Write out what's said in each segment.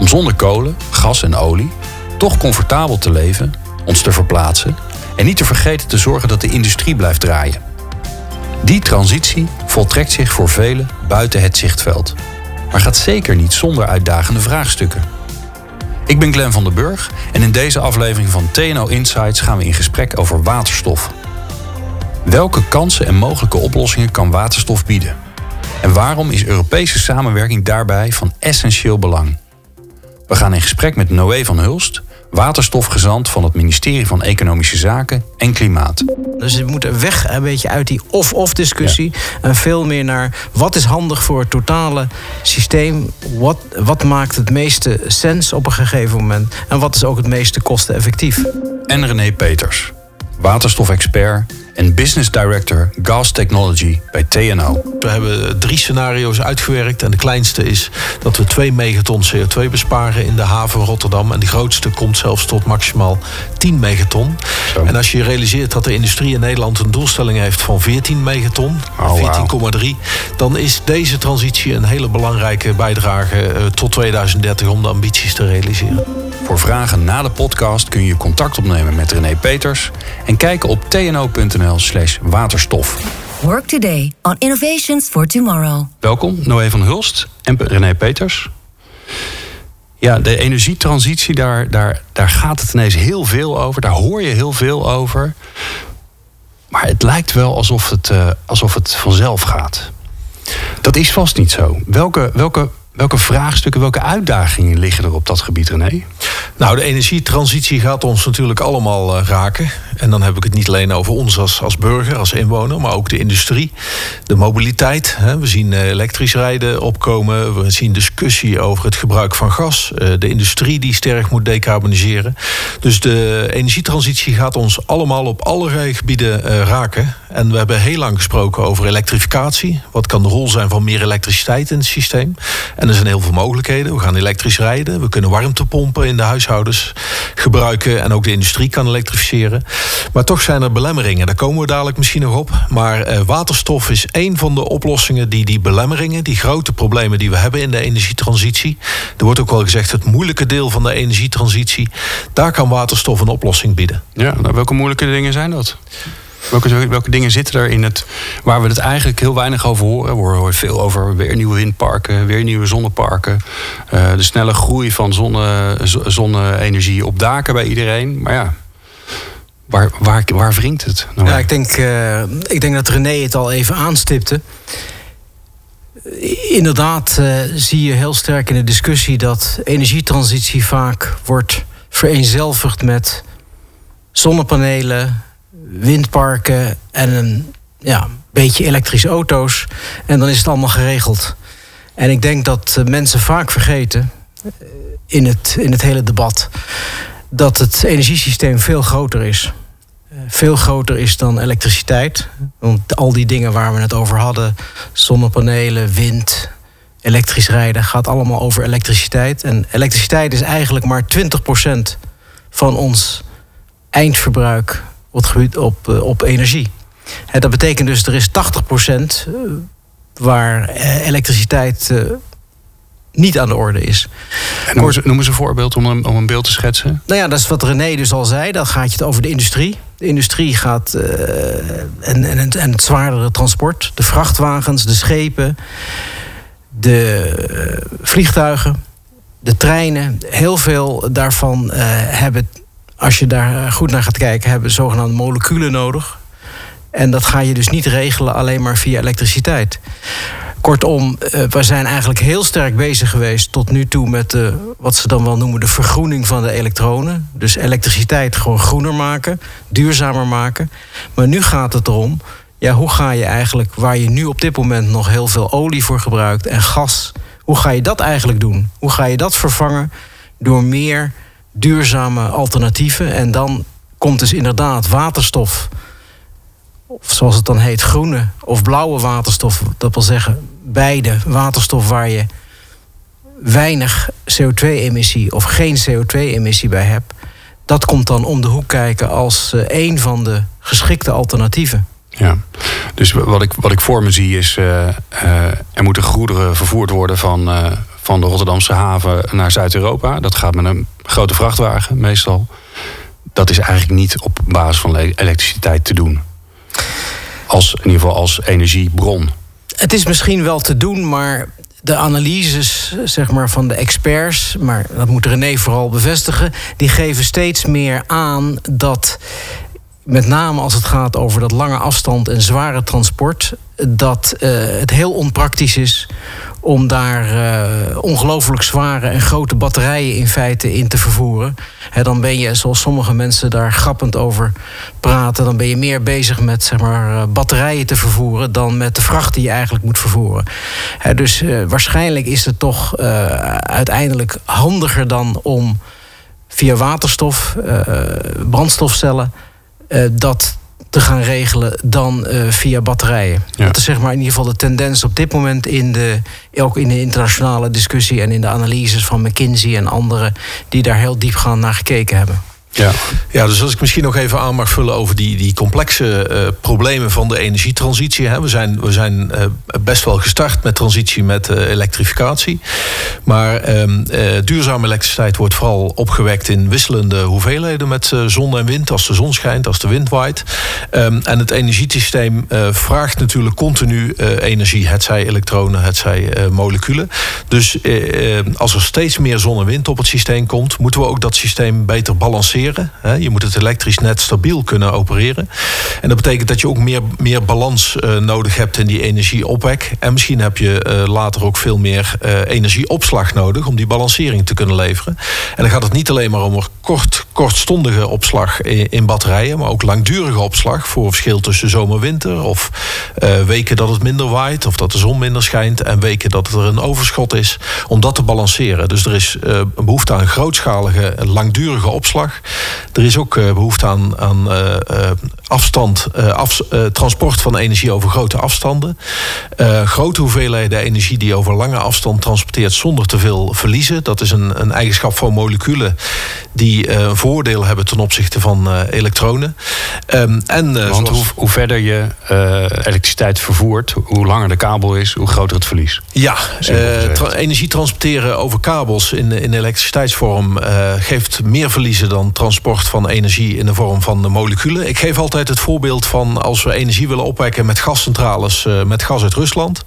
Om zonder kolen, gas en olie toch comfortabel te leven, ons te verplaatsen en niet te vergeten te zorgen dat de industrie blijft draaien. Die transitie voltrekt zich voor velen buiten het zichtveld, maar gaat zeker niet zonder uitdagende vraagstukken. Ik ben Glenn van den Burg en in deze aflevering van TNO Insights gaan we in gesprek over waterstof. Welke kansen en mogelijke oplossingen kan waterstof bieden? En waarom is Europese samenwerking daarbij van essentieel belang? We gaan in gesprek met Noé van Hulst, waterstofgezant van het ministerie van Economische Zaken en Klimaat. Dus we moeten weg een beetje uit die of-of discussie. En veel meer naar wat is handig voor het totale systeem. Wat, wat maakt het meeste sens op een gegeven moment. En wat is ook het meeste kosteneffectief. En René Peters, waterstofexpert en Business Director Gas Technology bij TNO. We hebben drie scenario's uitgewerkt. En de kleinste is dat we 2 megaton CO2 besparen in de haven Rotterdam. En de grootste komt zelfs tot maximaal 10 megaton. Zo. En als je realiseert dat de industrie in Nederland een doelstelling heeft van 14 megaton, Oh, wauw. 14,3, dan is deze transitie een hele belangrijke bijdrage eh, tot 2030 om de ambities te realiseren. Voor vragen na de podcast kun je contact opnemen met René Peters en kijken op tno.nl/slash waterstof. Work today on innovations for tomorrow. Welkom, Noé van Hulst en René Peters. Ja, de energietransitie, daar, daar, daar gaat het ineens heel veel over. Daar hoor je heel veel over. Maar het lijkt wel alsof het, eh, alsof het vanzelf gaat. Dat is vast niet zo. Welke, welke, welke vraagstukken, welke uitdagingen liggen er op dat gebied, René? Nou, de energietransitie gaat ons natuurlijk allemaal eh, raken. En dan heb ik het niet alleen over ons als, als burger, als inwoner, maar ook de industrie, de mobiliteit. Hè. We zien eh, elektrisch rijden opkomen. We zien discussie over het gebruik van gas. eh, de industrie die sterk moet decarboniseren. Dus de energietransitie gaat ons allemaal op allerlei gebieden raken. En we hebben heel lang gesproken over elektrificatie. Wat kan de rol zijn van meer elektriciteit in het systeem? En er zijn heel veel mogelijkheden. We gaan elektrisch rijden. We kunnen warmtepompen in de huishoudens gebruiken. En ook de industrie kan elektrificeren. Maar toch zijn er belemmeringen. Daar komen we dadelijk misschien nog op. Maar eh, waterstof is één van de oplossingen die die belemmeringen, die grote problemen die we hebben in de energietransitie. Er wordt ook wel gezegd het moeilijke deel van de energietransitie. Daar kan waterstof een oplossing bieden. Ja, nou, welke moeilijke dingen zijn dat? Welke, welke dingen zitten er in het. waar we het eigenlijk heel weinig over horen? We horen veel over weer nieuwe windparken, weer nieuwe zonneparken. eh, de snelle groei van zonne, zo- zonne-energie op daken bij iedereen. Maar ja, waar, waar, waar wringt het? Nou, Ja, ik denk, eh, ik denk dat René het al even aanstipte. Inderdaad eh, zie je heel sterk in de discussie dat energietransitie vaak wordt vereenzelvigd met zonnepanelen, windparken en een ja, beetje elektrische auto's. En dan is het allemaal geregeld. En ik denk dat eh, mensen vaak vergeten eh, in het, in het hele debat dat het energiesysteem veel groter is veel groter is dan elektriciteit. Want al die dingen waar we het over hadden, zonnepanelen, wind, elektrisch rijden, gaat allemaal over elektriciteit. En elektriciteit is eigenlijk maar 20% van ons eindverbruik op, het gebied op, eh, op energie. En dat betekent dus er is 80% eh, waar eh, elektriciteit niet aan de orde is. en noem, eens, een voorbeeld om een, om een beeld te schetsen. Nou ja, dat is wat René dus al zei. Dan gaat je het over de industrie. De industrie gaat. en, en, het- en het zwaardere transport. De vrachtwagens, de schepen. De vliegtuigen. De treinen. Heel veel daarvan eh, hebben. Als je daar goed naar gaat kijken, hebben zogenaamde moleculen nodig. En dat ga je dus niet regelen alleen maar via elektriciteit. Kortom, eh, we zijn eigenlijk heel sterk bezig geweest tot nu toe met de, wat ze dan wel noemen de vergroening van de elektronen. Dus elektriciteit gewoon groener maken, duurzamer maken. Maar nu gaat het erom, ja, hoe ga je eigenlijk, waar je nu op dit moment nog heel veel olie voor gebruikt en gas, hoe ga je dat eigenlijk doen? Hoe ga je dat vervangen door meer duurzame alternatieven. En dan komt dus inderdaad waterstof, of zoals het dan heet, groene of blauwe waterstof. Dat wil zeggen, beide waterstof waar je weinig CO2-emissie of geen CO2-emissie bij hebt. Dat komt dan om de hoek kijken als uh, een van de geschikte alternatieven. Ja, dus wat ik, wat ik voor me zie is... Uh, uh, er moeten goederen vervoerd worden van, van de Rotterdamse haven naar Zuid-Europa. Dat gaat met een grote vrachtwagen meestal. Dat is eigenlijk niet op basis van elektriciteit te doen. Als, in ieder geval als energiebron. Het is misschien wel te doen, maar de analyses zeg maar, van de experts, maar dat moet René vooral bevestigen, die geven steeds meer aan dat met name als het gaat over dat lange afstand en zware transport, dat uh, het heel onpraktisch is om daar uh, ongelooflijk zware en grote batterijen in feite in te vervoeren. dan ben je, zoals sommige mensen daar grappend over praten, dan ben je meer bezig met zeg maar, uh, batterijen te vervoeren dan met de vracht die je eigenlijk moet vervoeren. dus uh, waarschijnlijk is het toch uiteindelijk handiger dan om via waterstof, brandstofcellen, dat te gaan regelen dan uh, via batterijen. Dat is zeg maar in ieder geval de tendens op dit moment in de, ook in de internationale discussie en in de analyses van McKinsey en anderen die daar heel diep gaan naar gekeken hebben. Ja. ja, dus als ik misschien nog even aan mag vullen over die, die complexe uh, problemen van de energietransitie. Hè. We zijn, we zijn uh, best wel gestart met transitie met uh, elektrificatie. Maar ehm, duurzame elektriciteit wordt vooral opgewekt in wisselende hoeveelheden met zon en wind. Als de zon schijnt, als de wind waait. Um, en het energiesysteem vraagt natuurlijk continu energie. Het zij elektronen, het zij moleculen. Dus als er steeds meer zon en wind op het systeem komt, moeten we ook dat systeem beter balanceren je moet het elektrisch net stabiel kunnen opereren. En dat betekent dat je ook meer, meer balans uh, nodig hebt in die energieopwek. En misschien heb je uh, later ook veel meer uh, energieopslag nodig om die balancering te kunnen leveren. En dan gaat het niet alleen maar om kort, kortstondige opslag in, batterijen, maar ook langdurige opslag voor verschil tussen zomer-winter of weken dat het minder waait of dat de zon minder schijnt en weken dat er een overschot is, om dat te balanceren. Dus er is behoefte aan grootschalige, langdurige opslag. Er is ook eh, behoefte aan, aan eh, eh, afstand, af, transport van energie over grote afstanden. grote hoeveelheden energie die over lange afstand transporteert zonder te veel verliezen. Dat is een, een eigenschap van moleculen die een voordeel hebben ten opzichte van elektronen. Um, en, Want hoe, hoe, verder je elektriciteit vervoert, hoe langer de kabel is, hoe groter het verlies. Ja, energie transporteren over kabels in, in elektriciteitsvorm geeft meer verliezen dan transport van energie in de vorm van de moleculen. Ik geef altijd het voorbeeld van als we energie willen opwekken met gascentrales uh, met gas uit Rusland.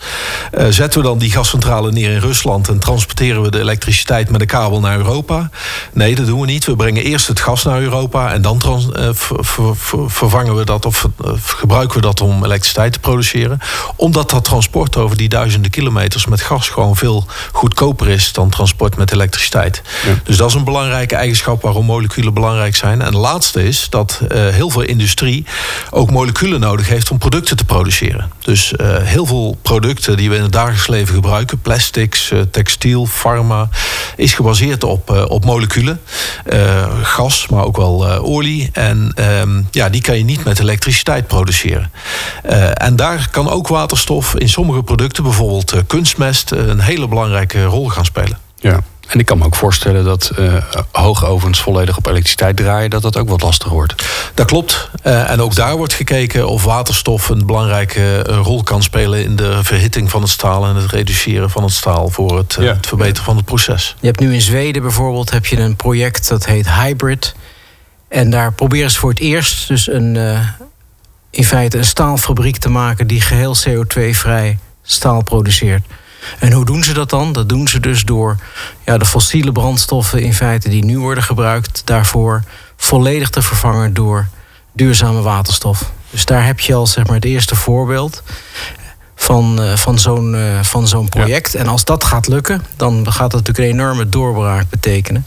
Uh, zetten we dan die gascentrale neer in Rusland en transporteren we de elektriciteit met de kabel naar Europa? Nee, dat doen we niet. We brengen eerst het gas naar Europa en dan ver, ver, vervangen we dat of gebruiken we dat om elektriciteit te produceren. Omdat dat transport over die duizenden kilometers met gas gewoon veel goedkoper is dan transport met elektriciteit. Ja. Dus dat is een belangrijke eigenschap waarom moleculen belangrijk zijn. En de laatste is dat uh, heel veel industrie ook moleculen nodig heeft om producten te produceren. Dus uh, heel veel producten die we in het dagelijks leven gebruiken, plastics, uh, textiel, pharma, is gebaseerd op, op moleculen. gas, maar ook wel olie. En um, ja, die kan je niet met elektriciteit produceren. en daar kan ook waterstof in sommige producten, bijvoorbeeld kunstmest, een hele belangrijke rol gaan spelen. Ja. En ik kan me ook voorstellen dat uh, hoogovens volledig op elektriciteit draaien, dat dat ook wat lastig wordt. Dat klopt. Uh, en ook daar wordt gekeken of waterstof een belangrijke rol kan spelen in de verhitting van het staal en het reduceren van het staal voor het, ja. het verbeteren van het proces. Je hebt nu in Zweden bijvoorbeeld heb je een project dat heet Hybrid. En daar proberen ze voor het eerst dus een, in feite een staalfabriek te maken die geheel CO2-vrij staal produceert. En hoe doen ze dat dan? Dat doen ze dus door ja, de fossiele brandstoffen in feite die nu worden gebruikt, daarvoor volledig te vervangen door duurzame waterstof. Dus daar heb je al zeg maar, het eerste voorbeeld van, uh, van zo'n uh, van zo'n project. En als dat gaat lukken, dan gaat dat natuurlijk een enorme doorbraak betekenen.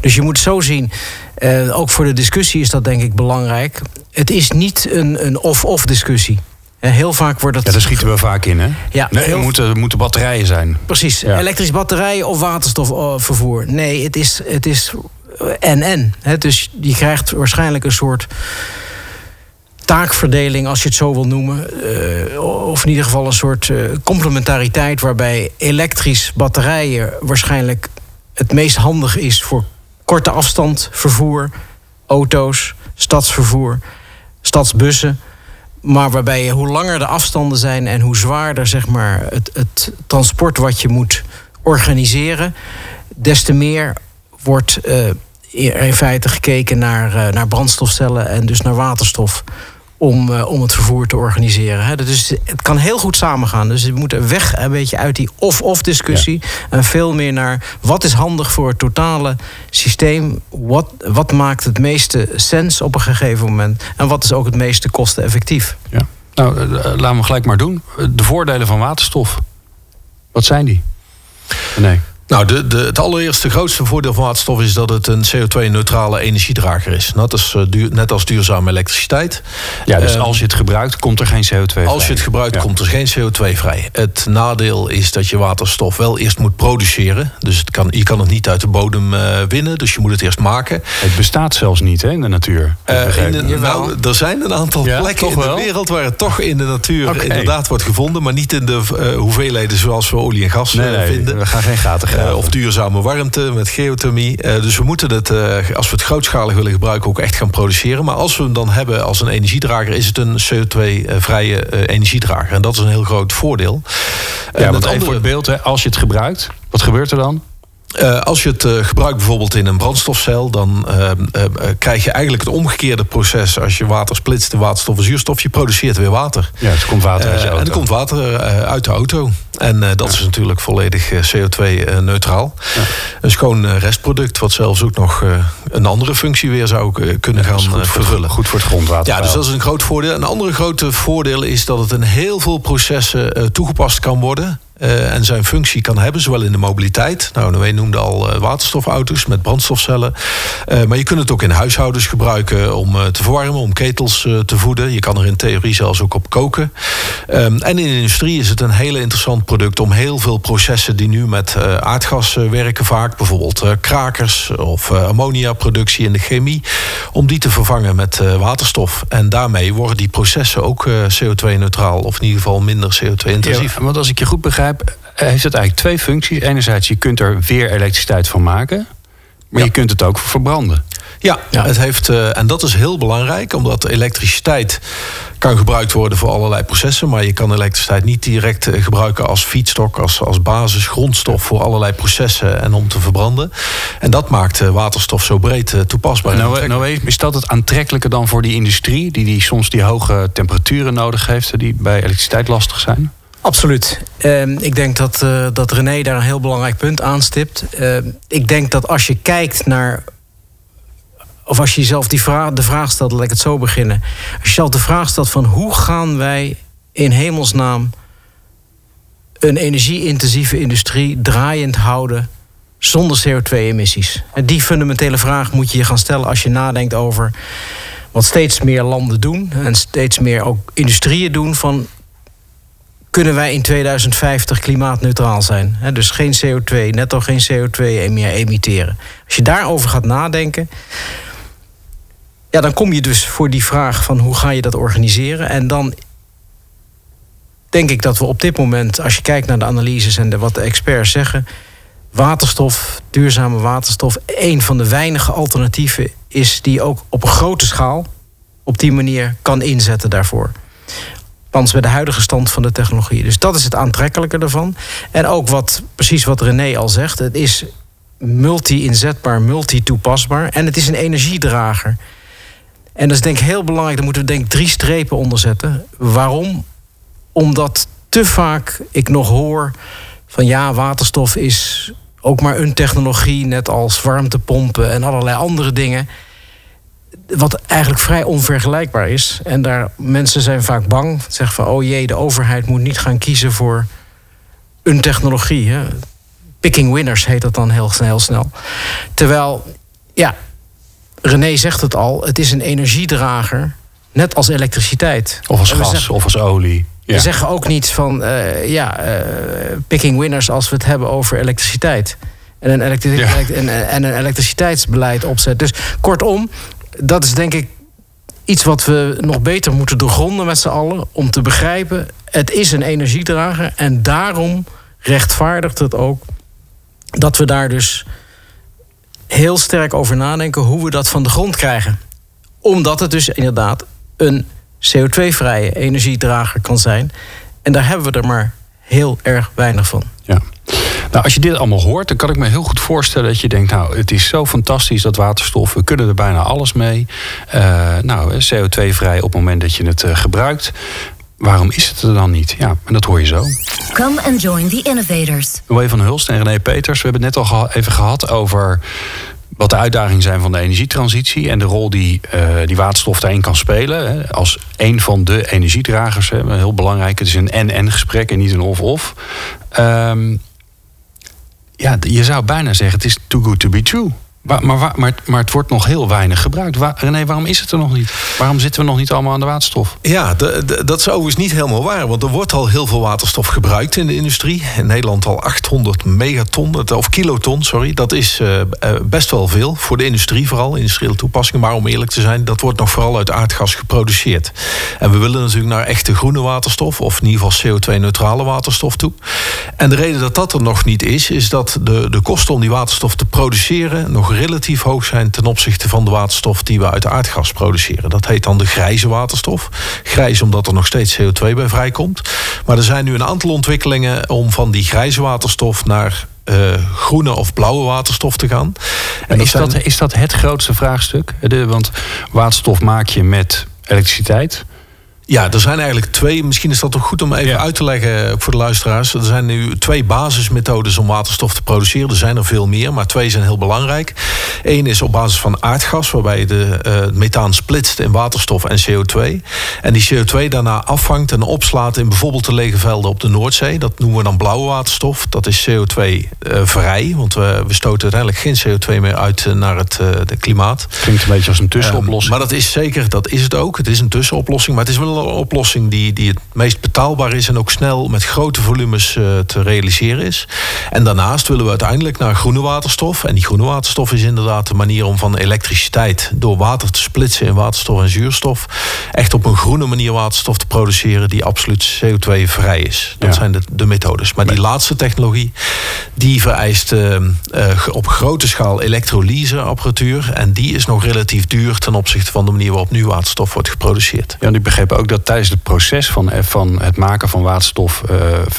Dus je moet zo zien, uh, ook voor de discussie is dat denk ik belangrijk. Het is niet een, een of-of discussie. Heel vaak wordt het. Ja, daar schieten we vaak in, hè? Ja, nee, heel- er moeten, moeten batterijen zijn. Precies, Ja. elektrisch batterijen of waterstofvervoer. Nee, het is, het is en-en. hè. Dus je krijgt waarschijnlijk een soort taakverdeling, als je het zo wil noemen. eh, of in ieder geval een soort eh, complementariteit... waarbij elektrisch batterijen waarschijnlijk het meest handig is... voor korte afstand vervoer, auto's, stadsvervoer, stadsbussen... Maar waarbij hoe langer de afstanden zijn en hoe zwaarder zeg maar, het, het transport wat je moet organiseren, des te meer wordt eh, in feite gekeken naar, eh, naar brandstofcellen en dus naar waterstof. Om, eh, om het vervoer te organiseren. Hè. Dus het kan heel goed samengaan. Dus we moeten weg een beetje uit die of-of discussie. En veel meer naar wat is handig voor het totale systeem. Wat, wat maakt het meeste sens op een gegeven moment. En wat is ook het meeste kosteneffectief. Ja. Nou, eh, laten we gelijk maar doen. De voordelen van waterstof. Wat zijn die? Nee. Nou, de, de, het allereerste grootste voordeel van waterstof is dat het een CO2-neutrale energiedrager is. Net als, eh, duur, net als duurzame elektriciteit. Ja, dus Ehm, als je het gebruikt, komt er geen CO2 Als je het gebruikt, Ja. komt er geen CO2 vrij. Het nadeel is dat je waterstof wel eerst moet produceren. Dus het kan, je kan het niet uit de bodem eh, winnen, dus je moet het eerst maken. Het bestaat zelfs niet hè, in de natuur. Eh, in de- nou, er zijn een aantal Ja, plekken in de wereld waar het toch in de natuur inderdaad wordt gevonden, maar niet in de hoeveelheden zoals we olie en gas nee, nee, vinden. we gaan geen gaten Eh, graven. of duurzame warmte met geothermie. Eh, dus we moeten het, eh, als we het grootschalig willen gebruiken, ook echt gaan produceren. Maar als we hem dan hebben als een energiedrager, is het een CO2-vrije eh, energiedrager. En dat is een heel groot voordeel. Ja, want even andere- voor het beeld, hè, als je het gebruikt, wat gebeurt er dan? Eh, als je het eh, gebruikt bijvoorbeeld in een brandstofcel, dan eh, krijg je eigenlijk het omgekeerde proces. Als je water splitst in waterstof en zuurstof, je produceert weer water. Ja, het komt water uit Eh, auto. en er komt water uit de auto. En dat is natuurlijk volledig CO2-neutraal. Een schoon restproduct, wat zelfs ook nog een andere functie weer zou kunnen gaan goed, voor, vervullen. goed voor het grondwater. Ja, dus dat is een groot voordeel. Een andere grote voordeel is dat het in heel veel processen toegepast kan worden. Eh, en zijn functie kan hebben, zowel in de mobiliteit. Nou, wij noemden al eh, waterstofauto's met brandstofcellen. Eh, maar je kunt het ook in huishoudens gebruiken om te verwarmen, om ketels te voeden. Je kan er in theorie zelfs ook op koken. Ehm, en in de industrie is het een heel interessant product om heel veel processen die nu met aardgas werken, vaak bijvoorbeeld krakers of ammoniaproductie in de chemie, om die te vervangen met waterstof. En daarmee worden die processen ook eh, CO2-neutraal of in ieder geval minder CO2-intensief. Ja, want als ik je goed begrijp, heeft het eigenlijk twee functies. Enerzijds, je kunt er weer elektriciteit van maken. Maar Ja. je kunt het ook verbranden. Ja, Ja. Het heeft, eh, en dat is heel belangrijk, omdat elektriciteit kan gebruikt worden voor allerlei processen. Maar je kan elektriciteit niet direct eh, gebruiken als feedstock, als, als basis, grondstof voor allerlei processen en om te verbranden. En dat maakt eh, waterstof zo breed eh, toepasbaar. en Nou, nou, is dat het aantrekkelijker dan voor die industrie... die, die soms die hoge temperaturen nodig heeft... die bij elektriciteit lastig zijn? Absoluut. Ehm, ik denk dat, eh, dat René daar een heel belangrijk punt aanstipt. Ehm, ik denk dat als je kijkt naar. Of als je jezelf die vraag, de vraag stelt, laat ik het zo beginnen. Als je jezelf de vraag stelt van hoe gaan wij in hemelsnaam een energie-intensieve industrie draaiend houden zonder CO2-emissies? En die fundamentele vraag moet je je gaan stellen als je nadenkt over wat steeds meer landen doen en steeds meer ook industrieën doen van kunnen wij in 2050 klimaatneutraal zijn. Dus geen CO2, netto geen CO2 meer emitteren. Als je daarover gaat nadenken, ja, dan kom je dus voor die vraag van hoe ga je dat organiseren. En dan denk ik dat we op dit moment, als je kijkt naar de analyses en wat de experts zeggen, waterstof, duurzame waterstof, een van de weinige alternatieven is die ook op een grote schaal op die manier kan inzetten daarvoor. Althans bij de huidige stand van de technologie. Dus dat is het aantrekkelijke ervan. En ook wat, precies wat René al zegt, het is multi-inzetbaar, multi-toepasbaar. En het is een energiedrager. En dat is denk ik heel belangrijk, daar moeten we denk ik drie strepen onder zetten. Waarom? Omdat te vaak ik nog hoor van ja, waterstof is ook maar een technologie, net als warmtepompen en allerlei andere dingen. Wat eigenlijk vrij onvergelijkbaar is. En daar mensen zijn vaak bang. Zeggen van oh jee, de overheid moet niet gaan kiezen voor een technologie. Hè. Picking winners heet dat dan heel, heel snel. Terwijl, ja, René zegt het al, het is een energiedrager Net als elektriciteit. Of als gas, of als olie. We zeggen ook niet van, uh, ja, uh, picking winners als we het hebben over elektriciteit. En een, elektri en, en een elektriciteitsbeleid opzet. Dus kortom, dat is denk ik iets wat we nog beter moeten doorgronden met z'n allen. Om te begrijpen, het is een energiedrager. En daarom rechtvaardigt het ook dat we daar dus heel sterk over nadenken hoe we dat van de grond krijgen. Omdat het dus inderdaad een CO2-vrije energiedrager kan zijn. En daar hebben we er maar heel erg weinig van. Ja. Nou, als je dit allemaal hoort, dan kan ik me heel goed voorstellen dat je denkt: Nou, het is zo fantastisch dat waterstof, we kunnen er bijna alles mee. Uh, nou, CO2-vrij op het moment dat je het uh, gebruikt. Waarom is het er dan niet? Ja, en dat hoor je zo. Come and join the innovators. Noé van Hulst en René Peters. We hebben het net al even gehad over wat de uitdagingen zijn van de energietransitie en de rol die, uh, die waterstof daarin kan spelen. Hè, als een van de energiedragers. Hè, heel belangrijk. Het is een en-en gesprek en niet een of-of. Um, ja, je zou bijna zeggen: het is too good to be true. Maar, maar, maar, maar, het wordt nog heel weinig gebruikt. Waar, René, waarom is het er nog niet? Waarom zitten we nog niet allemaal aan de waterstof? Ja, de, dat is overigens niet helemaal waar. Want er wordt al heel veel waterstof gebruikt in de industrie. In Nederland al 800 megaton, of kiloton, sorry. Dat is uh, best wel veel voor de industrie vooral, industriële toepassingen. Maar om eerlijk te zijn, dat wordt nog vooral uit aardgas geproduceerd. En we willen natuurlijk naar echte groene waterstof... of in ieder geval CO2-neutrale waterstof toe. En de reden dat dat er nog niet is... is dat de, de kosten om die waterstof te produceren... nog relatief hoog zijn ten opzichte van de waterstof die we uit aardgas produceren. Dat heet dan de grijze waterstof. Grijs omdat er nog steeds CO2 bij vrijkomt. Maar er zijn nu een aantal ontwikkelingen om van die grijze waterstof naar uh, groene of blauwe waterstof te gaan. En is, dat, is dat het grootste vraagstuk? De, want waterstof maak je met elektriciteit. Ja, er zijn eigenlijk twee. Misschien is dat toch goed om even uit te leggen voor de luisteraars. Er zijn nu twee basismethodes om waterstof te produceren. Er zijn er veel meer, maar twee zijn heel belangrijk. Eén is op basis van aardgas, waarbij je de uh, methaan splitst in waterstof en CO2. En die CO2 daarna afvangt en opslaat in bijvoorbeeld de lege velden op de Noordzee. Dat noemen we dan blauwe waterstof. Dat is CO2-vrij, uh, want we, we, stoten uiteindelijk geen CO2 meer uit uh, naar het klimaat. Klinkt een beetje als een tussenoplossing. Um, maar dat is zeker, dat is het ook. Het is een tussenoplossing, maar het is wel oplossing die, die het meest betaalbaar is en ook snel met grote volumes uh, te realiseren is. En daarnaast willen we uiteindelijk naar groene waterstof. En die groene waterstof is inderdaad de manier om van elektriciteit door water te splitsen in waterstof en zuurstof. Echt op een groene manier waterstof te produceren die absoluut CO2-vrij is. Dat zijn de, de methodes. Maar die laatste technologie, die vereist uh, uh, op grote schaal elektrolyseapparatuur. En die is nog relatief duur ten opzichte van de manier waarop nu waterstof wordt geproduceerd. Ja, en ik begreep ook dat tijdens het proces van, eh, van het maken van waterstof uh,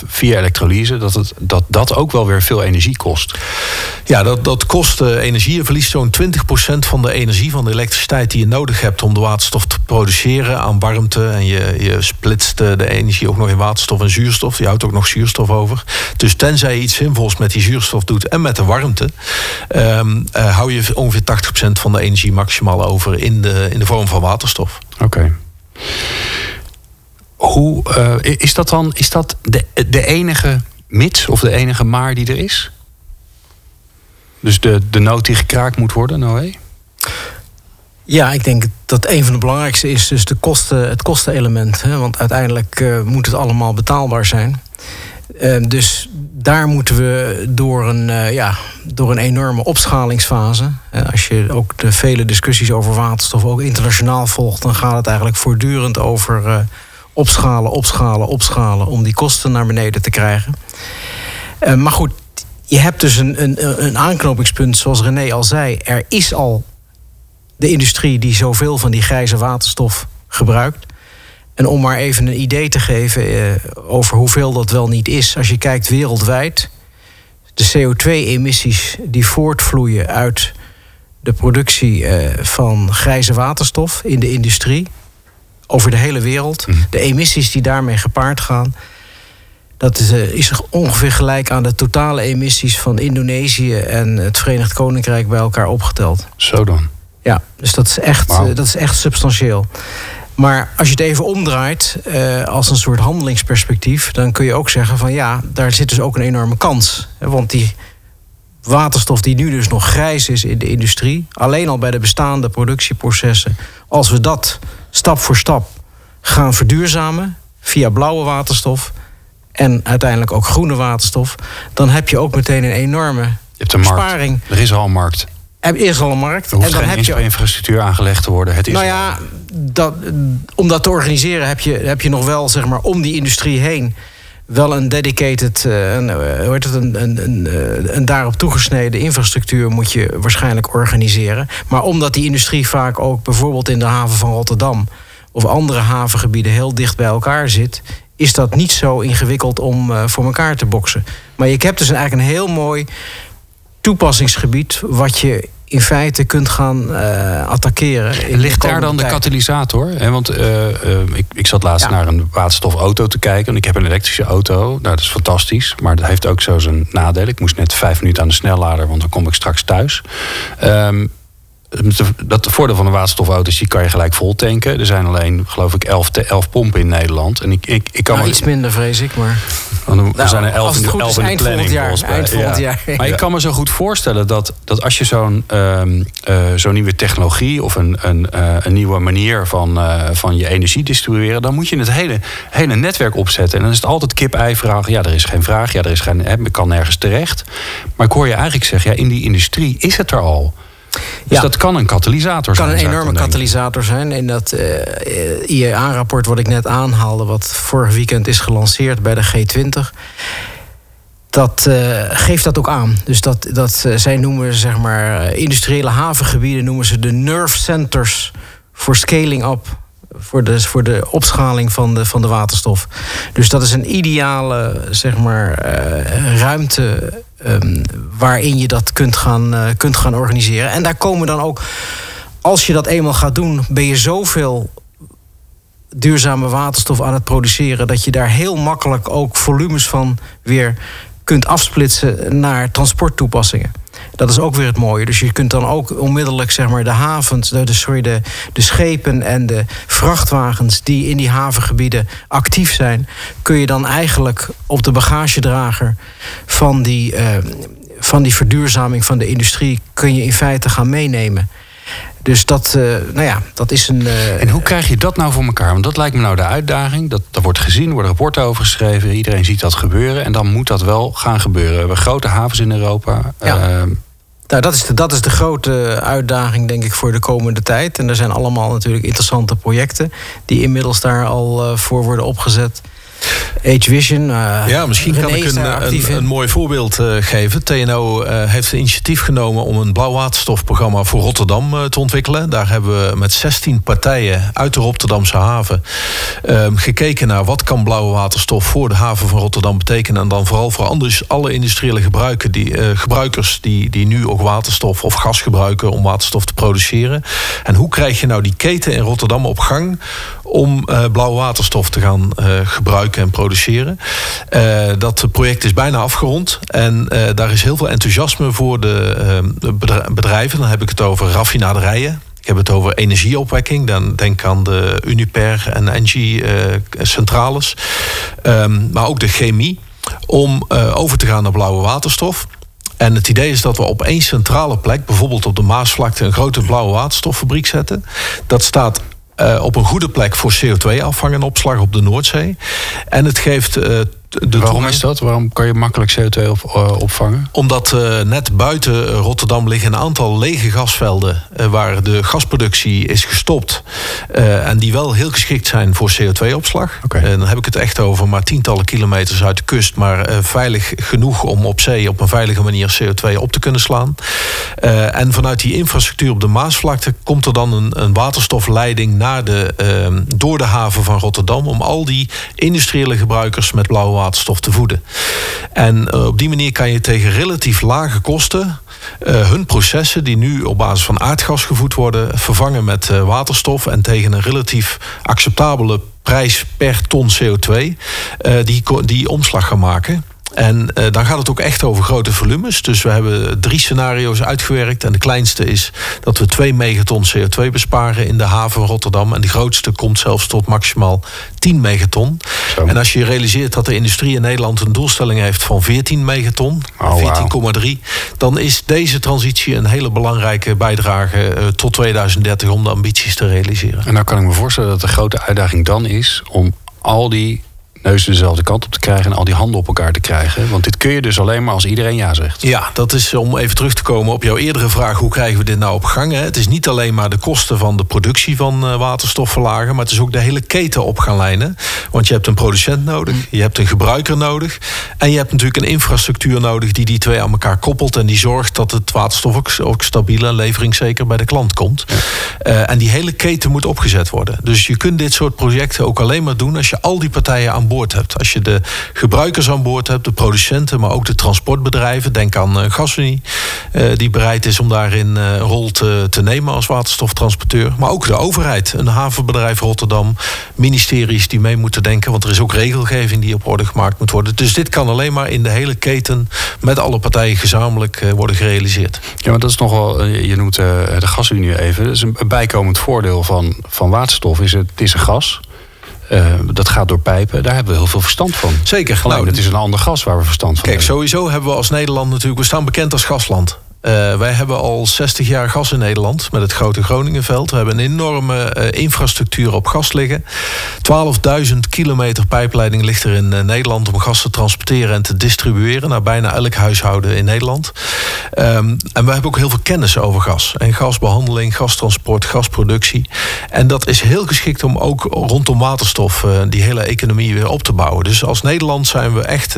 via elektrolyse, dat, het, dat dat ook wel weer veel energie kost. Ja, dat, dat kost uh, energie. Je verliest zo'n 20% van de energie van de elektriciteit die je nodig hebt om de waterstof te produceren aan warmte. En je, je splitst de energie ook nog in waterstof en zuurstof. Je houdt ook nog zuurstof over. Dus tenzij je iets zinvols met die zuurstof doet en met de warmte, um, uh, hou je ongeveer 80% van de energie maximaal over in de, in de vorm van waterstof. Oké. Okay. Hoe uh, is dat dan? Is dat de, de enige mits of de enige maar die er is? Dus de, de noot die gekraakt moet worden, Noé? Ja, ik denk dat een van de belangrijkste is dus de kosten, het kostenelement. Hè? Want uiteindelijk uh, moet het allemaal betaalbaar zijn. Uh, dus daar moeten we door een, uh, ja, door een enorme opschalingsfase. als je ook de vele discussies over waterstof ook internationaal volgt, dan gaat het eigenlijk voortdurend over opschalen, opschalen, opschalen om die kosten naar beneden te krijgen. Uh, maar goed, je hebt dus een, een, een aanknopingspunt, zoals René al zei. Er is al de industrie die zoveel van die grijze waterstof gebruikt. En om maar even een idee te geven uh, over hoeveel dat wel niet is. Als je kijkt wereldwijd, de CO2-emissies die voortvloeien uit de productie uh, van grijze waterstof in de industrie over de hele wereld. Mhm. De emissies die daarmee gepaard gaan. Dat is, uh, is ongeveer gelijk aan de totale emissies van Indonesië en het Verenigd Koninkrijk bij elkaar opgeteld. Zo dan. Ja, dus dat is echt, wow. dat is echt substantieel. Maar als je het even omdraait uh, als een soort handelingsperspectief, dan kun je ook zeggen van ja, daar zit dus ook een enorme kans. Want die waterstof die nu dus nog grijs is in de industrie, alleen al bij de bestaande productieprocessen, als we dat stap voor stap gaan verduurzamen via blauwe waterstof en uiteindelijk ook groene waterstof, dan heb je ook meteen een enorme je hebt een besparing. Markt. Er is al een markt. Er is al een markt. Er hoeft en dan geen heb je infrastructuur aangelegd te worden. Het is nou ja, dat, om dat te organiseren heb je, heb je nog wel, zeg maar, om die industrie heen wel een dedicated, een, uh, hoe heet het, een, een, een, uh, een daarop toegesneden infrastructuur moet je waarschijnlijk organiseren. Maar omdat die industrie vaak ook bijvoorbeeld in de haven van Rotterdam of andere havengebieden heel dicht bij elkaar zit, is dat niet zo ingewikkeld om voor elkaar te boksen. Maar je hebt dus eigenlijk een heel mooi toepassingsgebied wat je in feite kunt gaan uh, attackeren. Ligt daar dan de katalysator? want uh, ik, ik zat laatst naar een waterstofauto te kijken. En ik heb een elektrische auto. Nou, dat is fantastisch. Maar dat heeft ook zo zijn nadeel. Ik moest net vijf minuten aan de snellader, want dan kom ik straks thuis. Um, dat voordeel van een waterstofauto is, die kan je gelijk vol tanken. Er zijn alleen, geloof ik, 11, 11 pompen in Nederland. En ik, ik, ik kan nou, iets minder, vrees ik, maar... er nou, zijn er 11 in de, 11 in de planning. Jaar, eind volgend jaar. Maar ik kan me zo goed voorstellen dat, dat als je zo'n um, uh, zo'n nieuwe technologie... of een, een, uh, een nieuwe manier van, uh, van je energie distribueren... dan moet je het hele, hele netwerk opzetten. En dan is het altijd kip-ei-vraag. Ja, er is geen vraag. Ja, er is geen, ik kan nergens terecht. Maar ik hoor je eigenlijk zeggen, ja, in die industrie is het er al... Dus dat kan een katalysator zijn. kan een enorme katalysator zijn. In dat uh, eh, IEA-rapport wat ik net aanhaalde, wat vorig weekend is gelanceerd bij de G20 dat uh, geeft dat ook aan. Dus dat, dat uh, zij noemen zeg maar industriële havengebieden noemen ze de nerve centers voor scaling up voor de, voor de opschaling van de, van de waterstof. Dus dat is een ideale zeg maar, uh, ruimte um, waarin je dat kunt gaan, uh, kunt gaan organiseren. En daar komen dan ook, als je dat eenmaal gaat doen, ben je zoveel duurzame waterstof aan het produceren dat je daar heel makkelijk ook volumes van weer kunt afsplitsen naar transporttoepassingen. Dat is ook weer het mooie. Dus je kunt dan ook onmiddellijk zeg maar, de havens, de, sorry, de, de schepen en de vrachtwagens die in die havengebieden actief zijn, kun je dan eigenlijk op de bagagedrager van die, uh, van die verduurzaming van de industrie, kun je in feite gaan meenemen. Dus dat, uh, nou ja, dat is een. Uh, en hoe krijg je dat nou voor elkaar? Want dat lijkt me nou de uitdaging. Dat, dat wordt gezien, er worden rapporten over geschreven. Iedereen ziet dat gebeuren. En dan moet dat wel gaan gebeuren. We hebben grote havens in Europa. Ja. Uh, nou, dat is, de, dat is de grote uitdaging, denk ik, voor de komende tijd. En er zijn allemaal natuurlijk interessante projecten die inmiddels daar al uh, voor worden opgezet. Age Vision. Uh, ja, misschien kan ik een, een, mooi voorbeeld uh, geven. TNO uh, heeft een initiatief genomen om een blauwwaterstofprogramma voor Rotterdam te ontwikkelen. Daar hebben we met 16 partijen uit de Rotterdamse haven ehm, gekeken naar wat kan blauwe waterstof voor de haven van Rotterdam betekenen. En dan vooral voor anders, alle industriële gebruiken die, gebruikers die, die nu ook waterstof of gas gebruiken om waterstof te produceren. En hoe krijg je nou die keten in Rotterdam op gang om blauwe waterstof te gaan gebruiken? en produceren. Uh, dat project is bijna afgerond. En daar is heel veel enthousiasme voor de bedrijven. Dan heb ik het over raffinaderijen. Ik heb het over energieopwekking. Dan denk aan de Uniper en Engie centrales. Um, maar ook de chemie. Om over te gaan naar blauwe waterstof. En het idee is dat we op één centrale plek, bijvoorbeeld op de Maasvlakte, een grote blauwe waterstoffabriek zetten. Dat staat op een goede plek voor CO2-afvang en opslag op de Noordzee. En het geeft uh, Waarom is dat? Waarom kan je makkelijk CO2 op, uh, opvangen? Omdat uh, net buiten Rotterdam liggen een aantal lege gasvelden... Uh, waar de gasproductie is gestopt. en die wel heel geschikt zijn voor CO2-opslag. Okay. En dan heb ik het echt over maar tientallen kilometers uit de kust... maar veilig genoeg om op zee op een veilige manier CO2 op te kunnen slaan. en vanuit die infrastructuur op de Maasvlakte... komt er dan een, een waterstofleiding naar de, ehm, door de haven van Rotterdam... om al die industriële gebruikers met blauwe waterstof te voeden. En uh, op die manier kan je tegen relatief lage kosten uh, hun processen die nu op basis van aardgas gevoed worden, vervangen met uh, waterstof en tegen een relatief acceptabele prijs per ton CO2 die, die omslag gaan maken. En uh, dan gaat het ook echt over grote volumes. Dus we hebben drie scenario's uitgewerkt. En de kleinste is dat we 2 megaton CO2 besparen in de haven van Rotterdam. En de grootste komt zelfs tot maximaal 10 megaton. Zo. En als je realiseert dat de industrie in Nederland een doelstelling heeft van 14 megaton, oh, 14,3, dan is deze transitie een hele belangrijke bijdrage uh, tot 2030 om de ambities te realiseren. En nou kan ik me voorstellen dat de grote uitdaging dan is om al die neus dezelfde kant op te krijgen en al die handen op elkaar te krijgen. Want dit kun je dus alleen maar als iedereen ja zegt. Ja, dat is om even terug te komen op jouw eerdere vraag: hoe krijgen we dit nou op gang? Hè? Het is niet alleen maar de kosten van de productie van uh, waterstof verlagen, maar het is ook de hele keten op gaan lijnen. Want je hebt een producent nodig, je hebt een gebruiker nodig en je hebt natuurlijk een infrastructuur nodig die die twee aan elkaar koppelt en die zorgt dat het waterstof ook, ook stabiel en leveringszeker bij de klant komt. Uh, en die hele keten moet opgezet worden. Dus je kunt dit soort projecten ook alleen maar doen als je al die partijen aan boord hebt. Als je de gebruikers aan boord hebt, de producenten, maar ook de transportbedrijven. Denk aan uh, Gasunie, uh, die bereid is om daarin uh, een rol te, te nemen als waterstoftransporteur. Maar ook de overheid, een havenbedrijf Rotterdam, ministeries die mee moeten denken. Want er is ook regelgeving die op orde gemaakt moet worden. Dus dit kan alleen maar in de hele keten met alle partijen gezamenlijk worden gerealiseerd. Ja, maar dat is nog wel, je noemt de gasunie even. Dat is een bijkomend voordeel van, van waterstof. Is het, het is een gas. Uh, dat gaat door pijpen. Daar hebben we heel veel verstand van. Zeker. Alleen, nou, het is een ander gas waar we verstand van kijk, hebben. Kijk, sowieso hebben we als Nederland natuurlijk... we staan bekend als gasland. Uh, wij hebben al 60 jaar gas in Nederland met het grote Groningenveld. We hebben een enorme uh, infrastructuur op gas liggen. 12.000 kilometer pijpleiding ligt er in uh, Nederland om gas te transporteren en te distribueren naar bijna elk huishouden in Nederland. Um, en we hebben ook heel veel kennis over gas. En gasbehandeling, gastransport, gasproductie. En dat is heel geschikt om ook rondom waterstof die hele economie weer op te bouwen. Dus als Nederland zijn we echt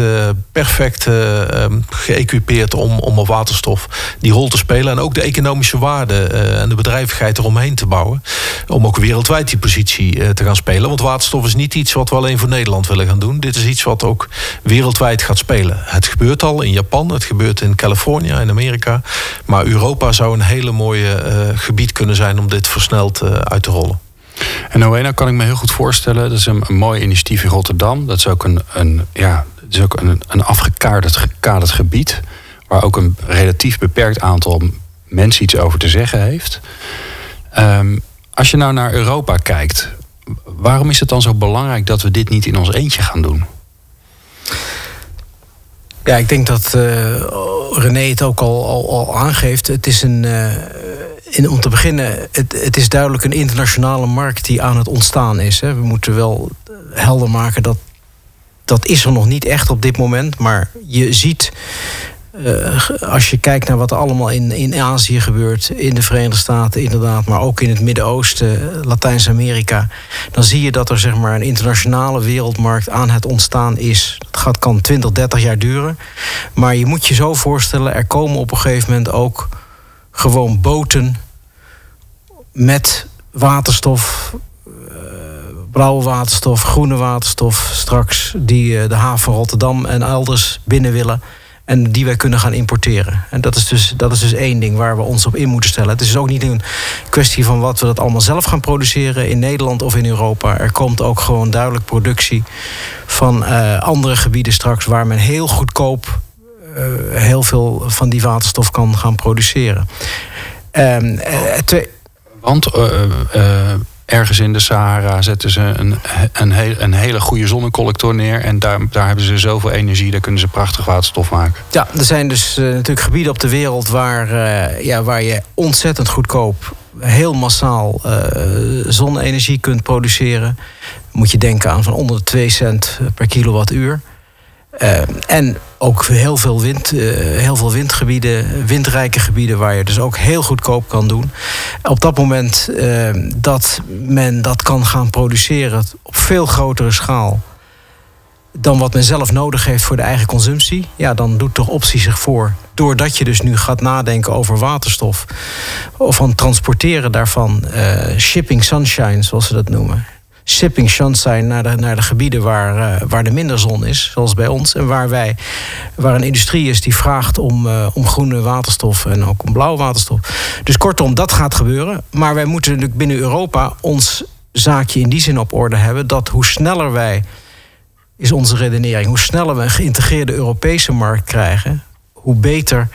perfect um, geëquipeerd om, om op waterstof die rol te spelen. En ook de economische waarde uh, en de bedrijvigheid eromheen te bouwen. Om ook wereldwijd die positie uh, te gaan spelen. Want waterstof is niet iets wat we alleen voor Nederland willen gaan doen. Dit is iets wat ook wereldwijd gaat spelen. Het gebeurt al in Japan, het gebeurt in Californië, in Amerika. Maar Europa zou een hele mooie uh, gebied kunnen zijn om dit versneld uit te rollen. En Oena kan ik me heel goed voorstellen. Dat is een, mooi initiatief in Rotterdam. Dat is ook een, een, ja, is ook een, een afgekaderd gekaderd gebied waar ook een relatief beperkt aantal mensen iets over te zeggen heeft. Um, als je nou naar Europa kijkt, waarom is het dan zo belangrijk dat we dit niet in ons eentje gaan doen? Ja, ik denk dat uh, René het ook al, al, aangeeft. Het is een. Uh, in, om te beginnen, het, het, is duidelijk een internationale markt die aan het ontstaan is. Hè. We moeten wel helder maken dat dat is er nog niet echt op dit moment. Maar je ziet als je kijkt naar wat er allemaal in, in Azië gebeurt, in de Verenigde Staten inderdaad, maar ook in het Midden-Oosten, Latijns-Amerika, dan zie je dat er zeg maar, een internationale wereldmarkt aan het ontstaan is. Dat gaat, kan 20, 30 jaar duren. Maar je moet je zo voorstellen, er komen op een gegeven moment ook gewoon boten met waterstof, uh, blauwe waterstof, groene waterstof straks, die uh, de haven Rotterdam en elders binnen willen. En die wij kunnen gaan importeren. En dat is, dus, dat is dus één ding waar we ons op in moeten stellen. Het is ook niet een kwestie van wat we dat allemaal zelf gaan produceren in Nederland of in Europa. Er komt ook gewoon duidelijk productie van uh, andere gebieden straks waar men heel goedkoop uh, heel veel van die waterstof kan gaan produceren. Um, uh, Want ergens in de Sahara zetten ze een, een, heel, een hele goede zonnecollector neer. En daar, daar hebben ze zoveel energie, daar kunnen ze prachtig waterstof maken. Ja, er zijn dus uh, natuurlijk gebieden op de wereld waar, uh, ja, waar je ontzettend goedkoop, heel massaal uh, zonne-energie kunt produceren. Moet je denken aan van onder de 2 cent per kilowattuur. Uh, en ook heel veel, wind, uh, heel veel windgebieden, windrijke gebieden waar je dus ook heel goedkoop kan doen. Op dat moment uh, dat men dat kan gaan produceren op veel grotere schaal dan wat men zelf nodig heeft voor de eigen consumptie, ja, dan doet toch optie zich voor. Doordat je dus nu gaat nadenken over waterstof of van transporteren daarvan, shipping sunshine, zoals ze dat noemen shipping shunts zijn naar de, naar de gebieden waar, uh, waar er minder zon is, zoals bij ons. En waar, wij, waar een industrie is die vraagt om, uh, om groene waterstof en ook om blauwe waterstof. Dus kortom, dat gaat gebeuren. Maar wij moeten natuurlijk binnen Europa ons zaakje in die zin op orde hebben dat hoe sneller wij is onze redenering. Hoe sneller we een geïntegreerde Europese markt krijgen, hoe beter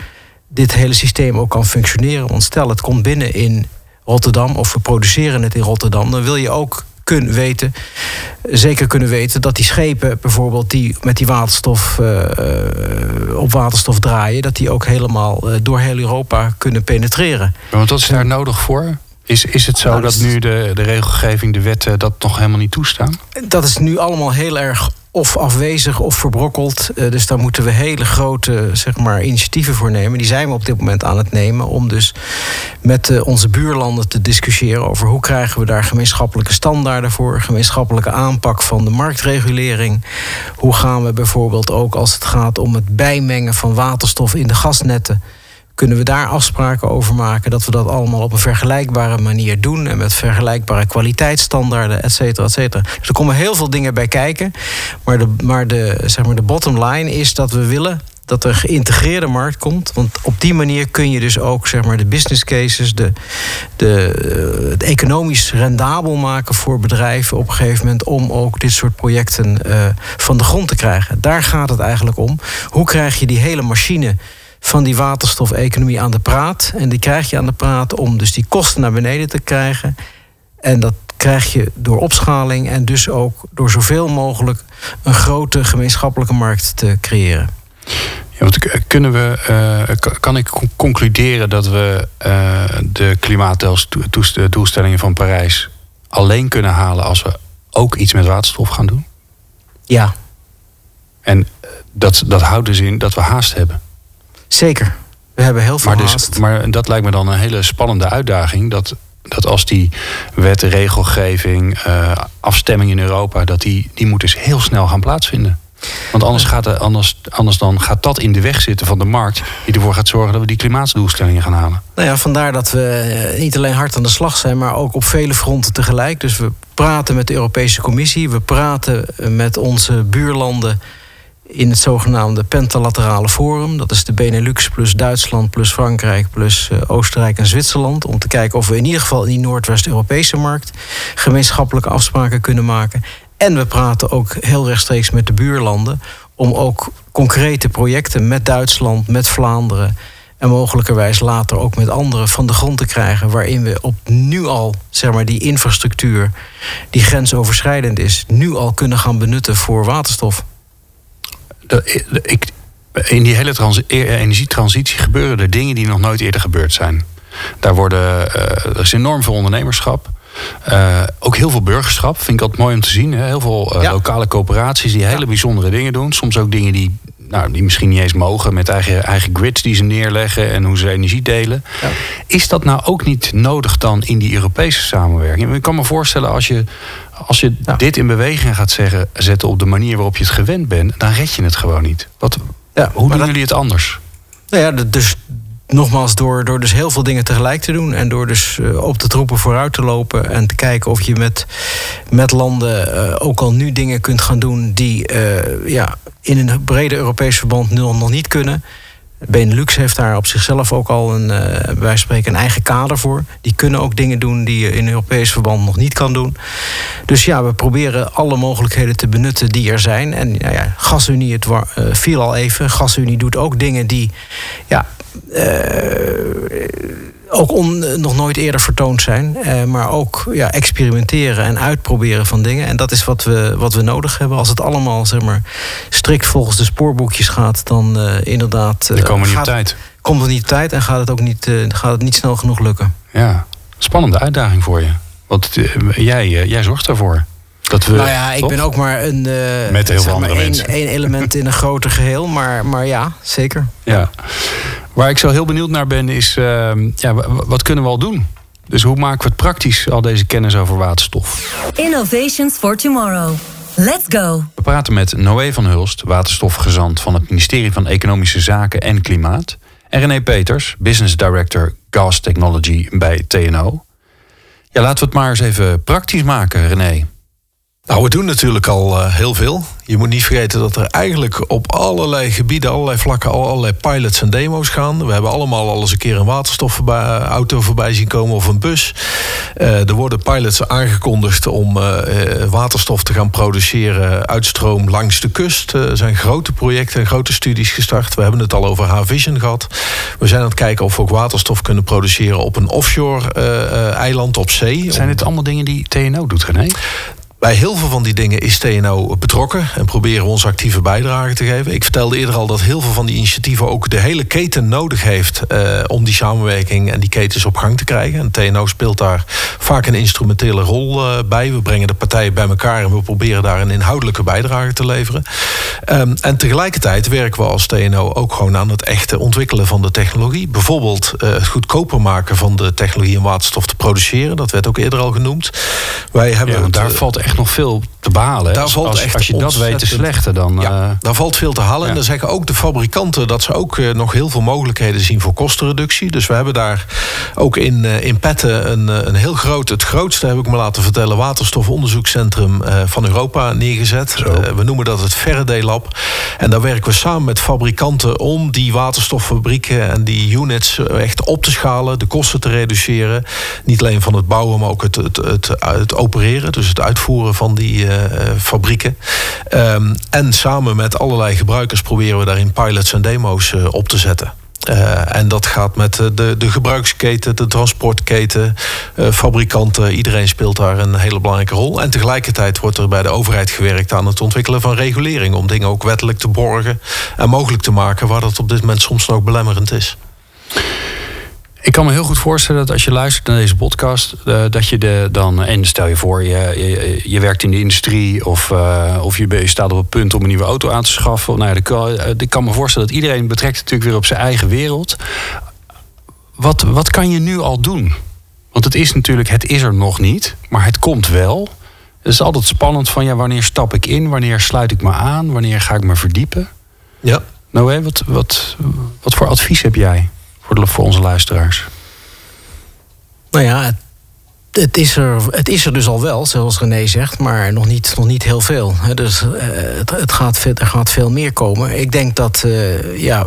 dit hele systeem ook kan functioneren. Want stel, het komt binnen in Rotterdam of we produceren het in Rotterdam, dan wil je ook kunnen weten, zeker kunnen weten dat die schepen bijvoorbeeld die met die waterstof uh, op waterstof draaien, dat die ook helemaal uh, door heel Europa kunnen penetreren. want wat is daar nodig voor? Is, is het zo nou, dat nu de, de regelgeving, de wetten dat nog helemaal niet toestaan? Dat is nu allemaal heel erg of afwezig of verbrokkeld. Uh, dus daar moeten we hele grote zeg maar, initiatieven voor nemen. Die zijn we op dit moment aan het nemen om dus met uh, onze buurlanden te discussiëren over hoe krijgen we daar gemeenschappelijke standaarden voor, gemeenschappelijke aanpak van de marktregulering. Hoe gaan we bijvoorbeeld ook als het gaat om het bijmengen van waterstof in de gasnetten kunnen we daar afspraken over maken dat we dat allemaal op een vergelijkbare manier doen en met vergelijkbare kwaliteitsstandaarden, et cetera, et cetera. Dus er komen heel veel dingen bij kijken. Maar de, maar de, zeg maar de bottom line is dat we willen dat er geïntegreerde markt komt. Want op die manier kun je dus ook zeg maar, de business cases, de, de, eh, het economisch rendabel maken voor bedrijven op een gegeven moment om ook dit soort projecten uh, van de grond te krijgen. Daar gaat het eigenlijk om. Hoe krijg je die hele machine van die waterstofeconomie aan de praat. En die krijg je aan de praat om dus die kosten naar beneden te krijgen. En dat krijg je door opschaling en dus ook door zoveel mogelijk een grote gemeenschappelijke markt te creëren. Ja, want kunnen we, uh, kan ik concluderen dat we uh, de klimaatdoelstellingen van Parijs alleen kunnen halen als we ook iets met waterstof gaan doen? Ja. En dat, dat houdt dus in dat we haast hebben. Zeker. We hebben heel veel maar, dus, maar dat lijkt me dan een hele spannende uitdaging. Dat, dat als die wet, regelgeving, uh, afstemming in Europa... dat die, die moet dus heel snel gaan plaatsvinden. Want anders, gaat anders, anders dan gaat dat in de weg zitten van de markt... die ervoor gaat zorgen dat we die klimaatdoelstellingen gaan halen. Nou ja, vandaar dat we eh, niet alleen hard aan de slag zijn... maar ook op vele fronten tegelijk. Dus we praten met de Europese Commissie. We praten met onze buurlanden in het zogenaamde Pentalaterale Forum. Dat is de Benelux plus Duitsland plus Frankrijk plus uh, Oostenrijk en Zwitserland. Om te kijken of we in ieder geval in die Noordwest-Europese markt gemeenschappelijke afspraken kunnen maken. En we praten ook heel rechtstreeks met de buurlanden om ook concrete projecten met Duitsland, met Vlaanderen en mogelijkerwijs later ook met anderen van de grond te krijgen. Waarin we op nu al zeg maar, die infrastructuur die grensoverschrijdend is, nu al kunnen gaan benutten voor waterstof ik, in die hele e- energietransitie gebeuren er dingen die nog nooit eerder gebeurd zijn. Daar worden, uh, er is enorm veel ondernemerschap. Uh, ook heel veel burgerschap, vind ik altijd mooi om te zien. Hè? Heel veel uh, lokale coöperaties die hele bijzondere dingen doen. Soms ook dingen die, nou, die misschien niet eens mogen met eigen, eigen grids die ze neerleggen en hoe ze energie delen. Ja. Is dat nou ook niet nodig dan in die Europese samenwerking? Ik kan me voorstellen als je als je dit in beweging gaat zeggen, zetten op de manier waarop je het gewend bent, dan red je het gewoon niet. Wat, ja, hoe doen jullie het anders? Nou ja, dus nogmaals, door, door dus heel veel dingen tegelijk te doen. En door dus uh, op de troepen vooruit te lopen. En te kijken of je met, met landen uh, ook al nu dingen kunt gaan doen die uh, ja, in een breder Europees verband nu nog niet kunnen. Benelux heeft daar op zichzelf ook al een, uh, wij spreken een eigen kader voor. Die kunnen ook dingen doen die je in Europees verband nog niet kan doen. Dus ja, we proberen alle mogelijkheden te benutten die er zijn. En nou ja, gasunie, het uh, viel al even. Gasunie doet ook dingen die ja, uh, ook on, nog nooit eerder vertoond zijn. Uh, maar ook ja, experimenteren en uitproberen van dingen. En dat is wat we, wat we nodig hebben. Als het allemaal zeg maar, strikt volgens de spoorboekjes gaat, dan uh, inderdaad. Uh, komen we niet op tijd. Komt er niet op tijd en gaat het ook niet, gaat het niet snel genoeg lukken. Ja, spannende uitdaging voor je. Want jij, jij zorgt daarvoor. Dat we, nou ja, ik ben ook maar een. Met heel veel andere mensen. Één element in een groter geheel, maar, maar ja, zeker. Ja. Waar ik zo heel benieuwd naar ben, is uh, ja, wat kunnen we al doen? Dus hoe maken we het praktisch, al deze kennis over waterstof? Innovations for Tomorrow. Let's go. We praten met Noé van Hulst, waterstofgezant van het ministerie van Economische Zaken en Klimaat. En René Peters, Business Director Gas Technology bij TNO. Ja, laten we het maar eens even praktisch maken, René. Nou, we doen natuurlijk al uh, heel veel. Je moet niet vergeten dat er eigenlijk op allerlei gebieden, allerlei vlakken, al allerlei pilots en demo's gaan. We hebben allemaal al eens een keer een waterstofauto voorbij zien komen of een bus. Uh, er worden pilots aangekondigd om uh, waterstof te gaan produceren uitstroom langs de kust. Er zijn grote projecten en grote studies gestart. We hebben het al over H-Vision gehad. We zijn aan het kijken of we ook waterstof kunnen produceren op een offshore eiland op zee. Zijn dit allemaal dingen die TNO doet, René? Bij heel veel van die dingen is TNO betrokken en proberen we onze actieve bijdrage te geven. Ik vertelde eerder al dat heel veel van die initiatieven ook de hele keten nodig heeft uh, om die samenwerking en die ketens op gang te krijgen. En TNO speelt daar vaak een instrumentele rol uh, bij. We brengen de partijen bij elkaar en we proberen daar een inhoudelijke bijdrage te leveren. Um, en tegelijkertijd werken we als TNO ook gewoon aan het echte ontwikkelen van de technologie. Bijvoorbeeld uh, het goedkoper maken van de technologie om waterstof te produceren. Dat werd ook eerder al genoemd. Wij hebben ja, daar valt echt nog veel te behalen. Daar valt als, echt als je dat weet te slechten, dan. Ja, uh, daar valt veel te halen. En dan zeggen ook de fabrikanten dat ze ook uh, nog heel veel mogelijkheden zien voor kostenreductie. Dus we hebben daar ook in, uh, in Petten een, een heel groot, het grootste heb ik me laten vertellen, waterstofonderzoekscentrum van Europa neergezet. we noemen dat het Faraday Lab. En daar werken we samen met fabrikanten om die waterstoffabrieken en die units echt op te schalen, de kosten te reduceren. Niet alleen van het bouwen, maar ook het, het, het, het opereren, dus het uitvoeren van die fabrieken. Um, en samen met allerlei gebruikers proberen we daarin pilots en demo's uh, op te zetten. Uh, en dat gaat met de, de gebruiksketen, de transportketen, fabrikanten. Iedereen speelt daar een hele belangrijke rol. En tegelijkertijd wordt er bij de overheid gewerkt aan het ontwikkelen van regulering. Om dingen ook wettelijk te borgen en mogelijk te maken waar dat op dit moment soms nog belemmerend is. Ik kan me heel goed voorstellen dat als je luistert naar deze podcast, uh, dat je de, dan, en stel je voor, je, je, je werkt in de industrie of, uh, of je, je, staat op het punt om een nieuwe auto aan te schaffen. Nou ja, ik, ik kan me voorstellen dat iedereen betrekt natuurlijk weer op zijn eigen wereld. Wat, wat kan je nu al doen? Want het is natuurlijk, het is er nog niet, maar het komt wel. Het is altijd spannend van ja, wanneer stap ik in, wanneer sluit ik me aan, wanneer ga ik me verdiepen. Ja. Nou, wat, wat, wat voor advies heb jij? Voor, voor onze luisteraars? Nou ja, het, het, is er, het is er dus al wel, zoals René zegt, maar nog niet, nog niet heel veel. Dus uh, het, gaat, er gaat veel meer komen. Ik denk dat uh, ja,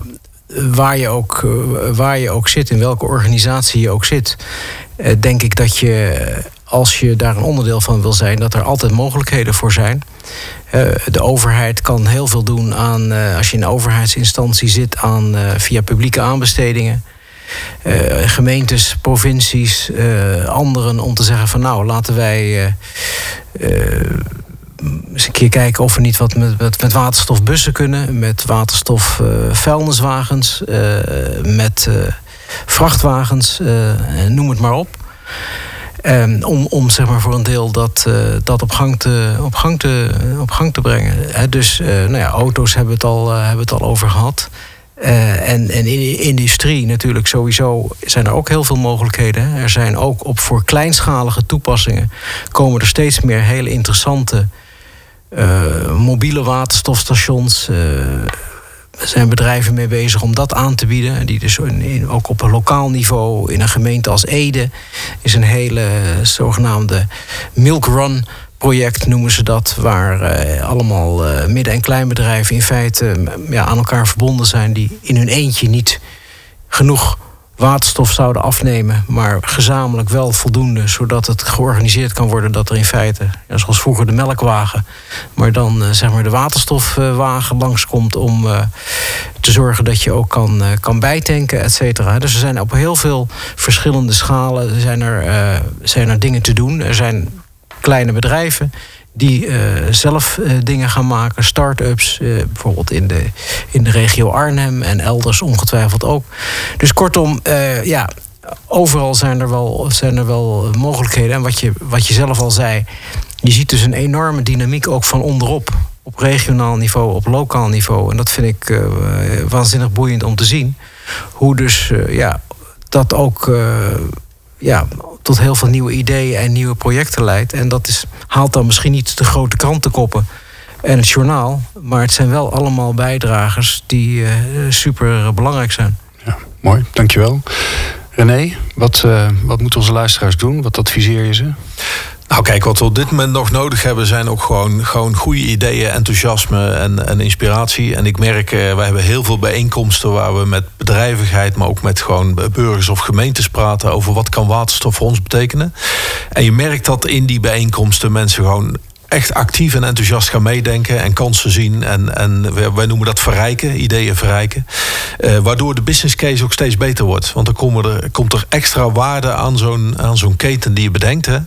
waar, je ook, uh, waar je ook zit, in welke organisatie je ook zit, denk ik dat je als je daar een onderdeel van wil zijn, dat er altijd mogelijkheden voor zijn. De overheid kan heel veel doen aan, als je in een overheidsinstantie zit, aan via publieke aanbestedingen. Gemeentes, provincies, anderen om te zeggen van nou laten wij eens een keer kijken of we niet wat met, met, waterstofbussen kunnen, met waterstofvuilniswagens, met vrachtwagens, noem het maar op. Um, om, om zeg maar voor een deel dat, uh, dat op, gang te, op, gang te, op gang te brengen. Dus uh, nou ja, auto's hebben het al, uh, hebben het al over gehad. En, en in de industrie natuurlijk sowieso zijn er ook heel veel mogelijkheden. Er zijn ook op voor kleinschalige toepassingen komen er steeds meer hele interessante mobiele waterstofstations. Er zijn bedrijven mee bezig om dat aan te bieden. Die dus ook op een lokaal niveau, in een gemeente als Ede, is een hele zogenaamde milk run project noemen ze dat, waar uh, allemaal uh, midden- en kleinbedrijven in feite uh, ja, aan elkaar verbonden zijn, die in hun eentje niet genoeg waterstof zouden afnemen, maar gezamenlijk wel voldoende, zodat het georganiseerd kan worden dat er in feite, zoals vroeger de melkwagen, maar dan zeg maar de waterstofwagen langskomt om te zorgen dat je ook kan, kan bijtanken, et cetera. Dus er zijn op heel veel verschillende schalen zijn er, zijn er dingen te doen. Er zijn kleine bedrijven die uh, zelf uh, dingen gaan maken, start-ups, uh, bijvoorbeeld in de, in de regio Arnhem en elders ongetwijfeld ook. Dus kortom, ja, overal zijn er wel, zijn er wel mogelijkheden. En wat je, wat je zelf al zei, je ziet dus een enorme dynamiek ook van onderop. Op regionaal niveau, op lokaal niveau. En dat vind ik waanzinnig boeiend om te zien. Hoe dus ja, dat ook ja, tot heel veel nieuwe ideeën en nieuwe projecten leidt. En dat is, haalt dan misschien niet de grote krantenkoppen en het journaal. Maar het zijn wel allemaal bijdragers die uh, super belangrijk zijn. Ja, mooi, dankjewel. René, wat, uh, wat moeten onze luisteraars doen? Wat adviseer je ze? Nou kijk, wat we op dit moment nog nodig hebben zijn ook gewoon, gewoon goede ideeën, enthousiasme en, en inspiratie. En ik merk, uh, we hebben heel veel bijeenkomsten waar we met bedrijvigheid, maar ook met gewoon burgers of gemeentes praten over wat kan waterstof voor ons betekenen. En je merkt dat in die bijeenkomsten mensen gewoon echt actief en enthousiast gaan meedenken en kansen zien. En, en wij noemen dat verrijken, ideeën verrijken. Uh, waardoor de business case ook steeds beter wordt. Want dan komen er, komt er extra waarde aan zo'n, zo'n keten die je bedenkt. Hè.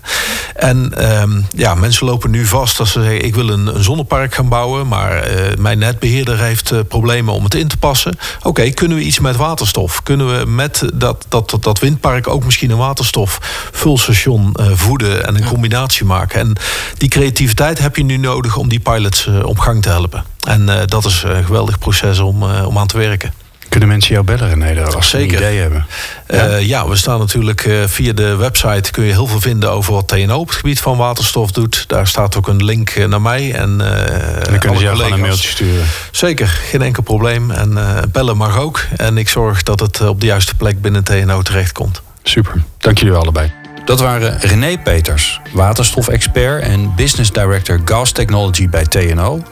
En um, ja, mensen lopen nu vast als ze zeggen: ik wil een, zonnepark gaan bouwen, maar uh, mijn netbeheerder heeft uh, problemen om het in te passen. Oké, kunnen we iets met waterstof? Kunnen we met dat, dat, dat, windpark ook misschien een waterstofvulstation voeden en een combinatie maken? En die creativiteit creativiteit heb je nu nodig om die pilots uh, op gang te helpen. En uh, dat is een geweldig proces om, om aan te werken. Kunnen mensen jou bellen, René, als ze een idee hebben? Ja? ja, we staan natuurlijk via de website... kun je heel veel vinden over wat TNO op het gebied van waterstof doet. Daar staat ook een link naar mij. En, en dan kunnen ze jou gewoon een mailtje sturen. Zeker, geen enkel probleem. En bellen mag ook. En ik zorg dat het op de juiste plek binnen TNO terechtkomt. Super, dank jullie allebei. Dat waren René Peters, waterstofexpert en business director Gas Technology bij TNO,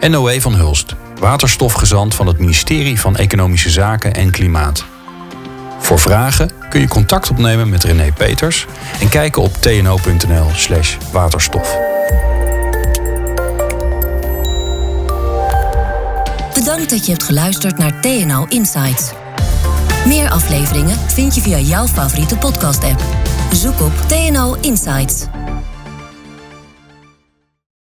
en Noé van Hulst, waterstofgezant van het ministerie van Economische Zaken en Klimaat. Voor vragen kun je contact opnemen met René Peters en kijken op tno.nl/slash waterstof. Bedankt dat je hebt geluisterd naar TNO Insights. Meer afleveringen vind je via jouw favoriete podcast-app. Zoek op TNO Insights.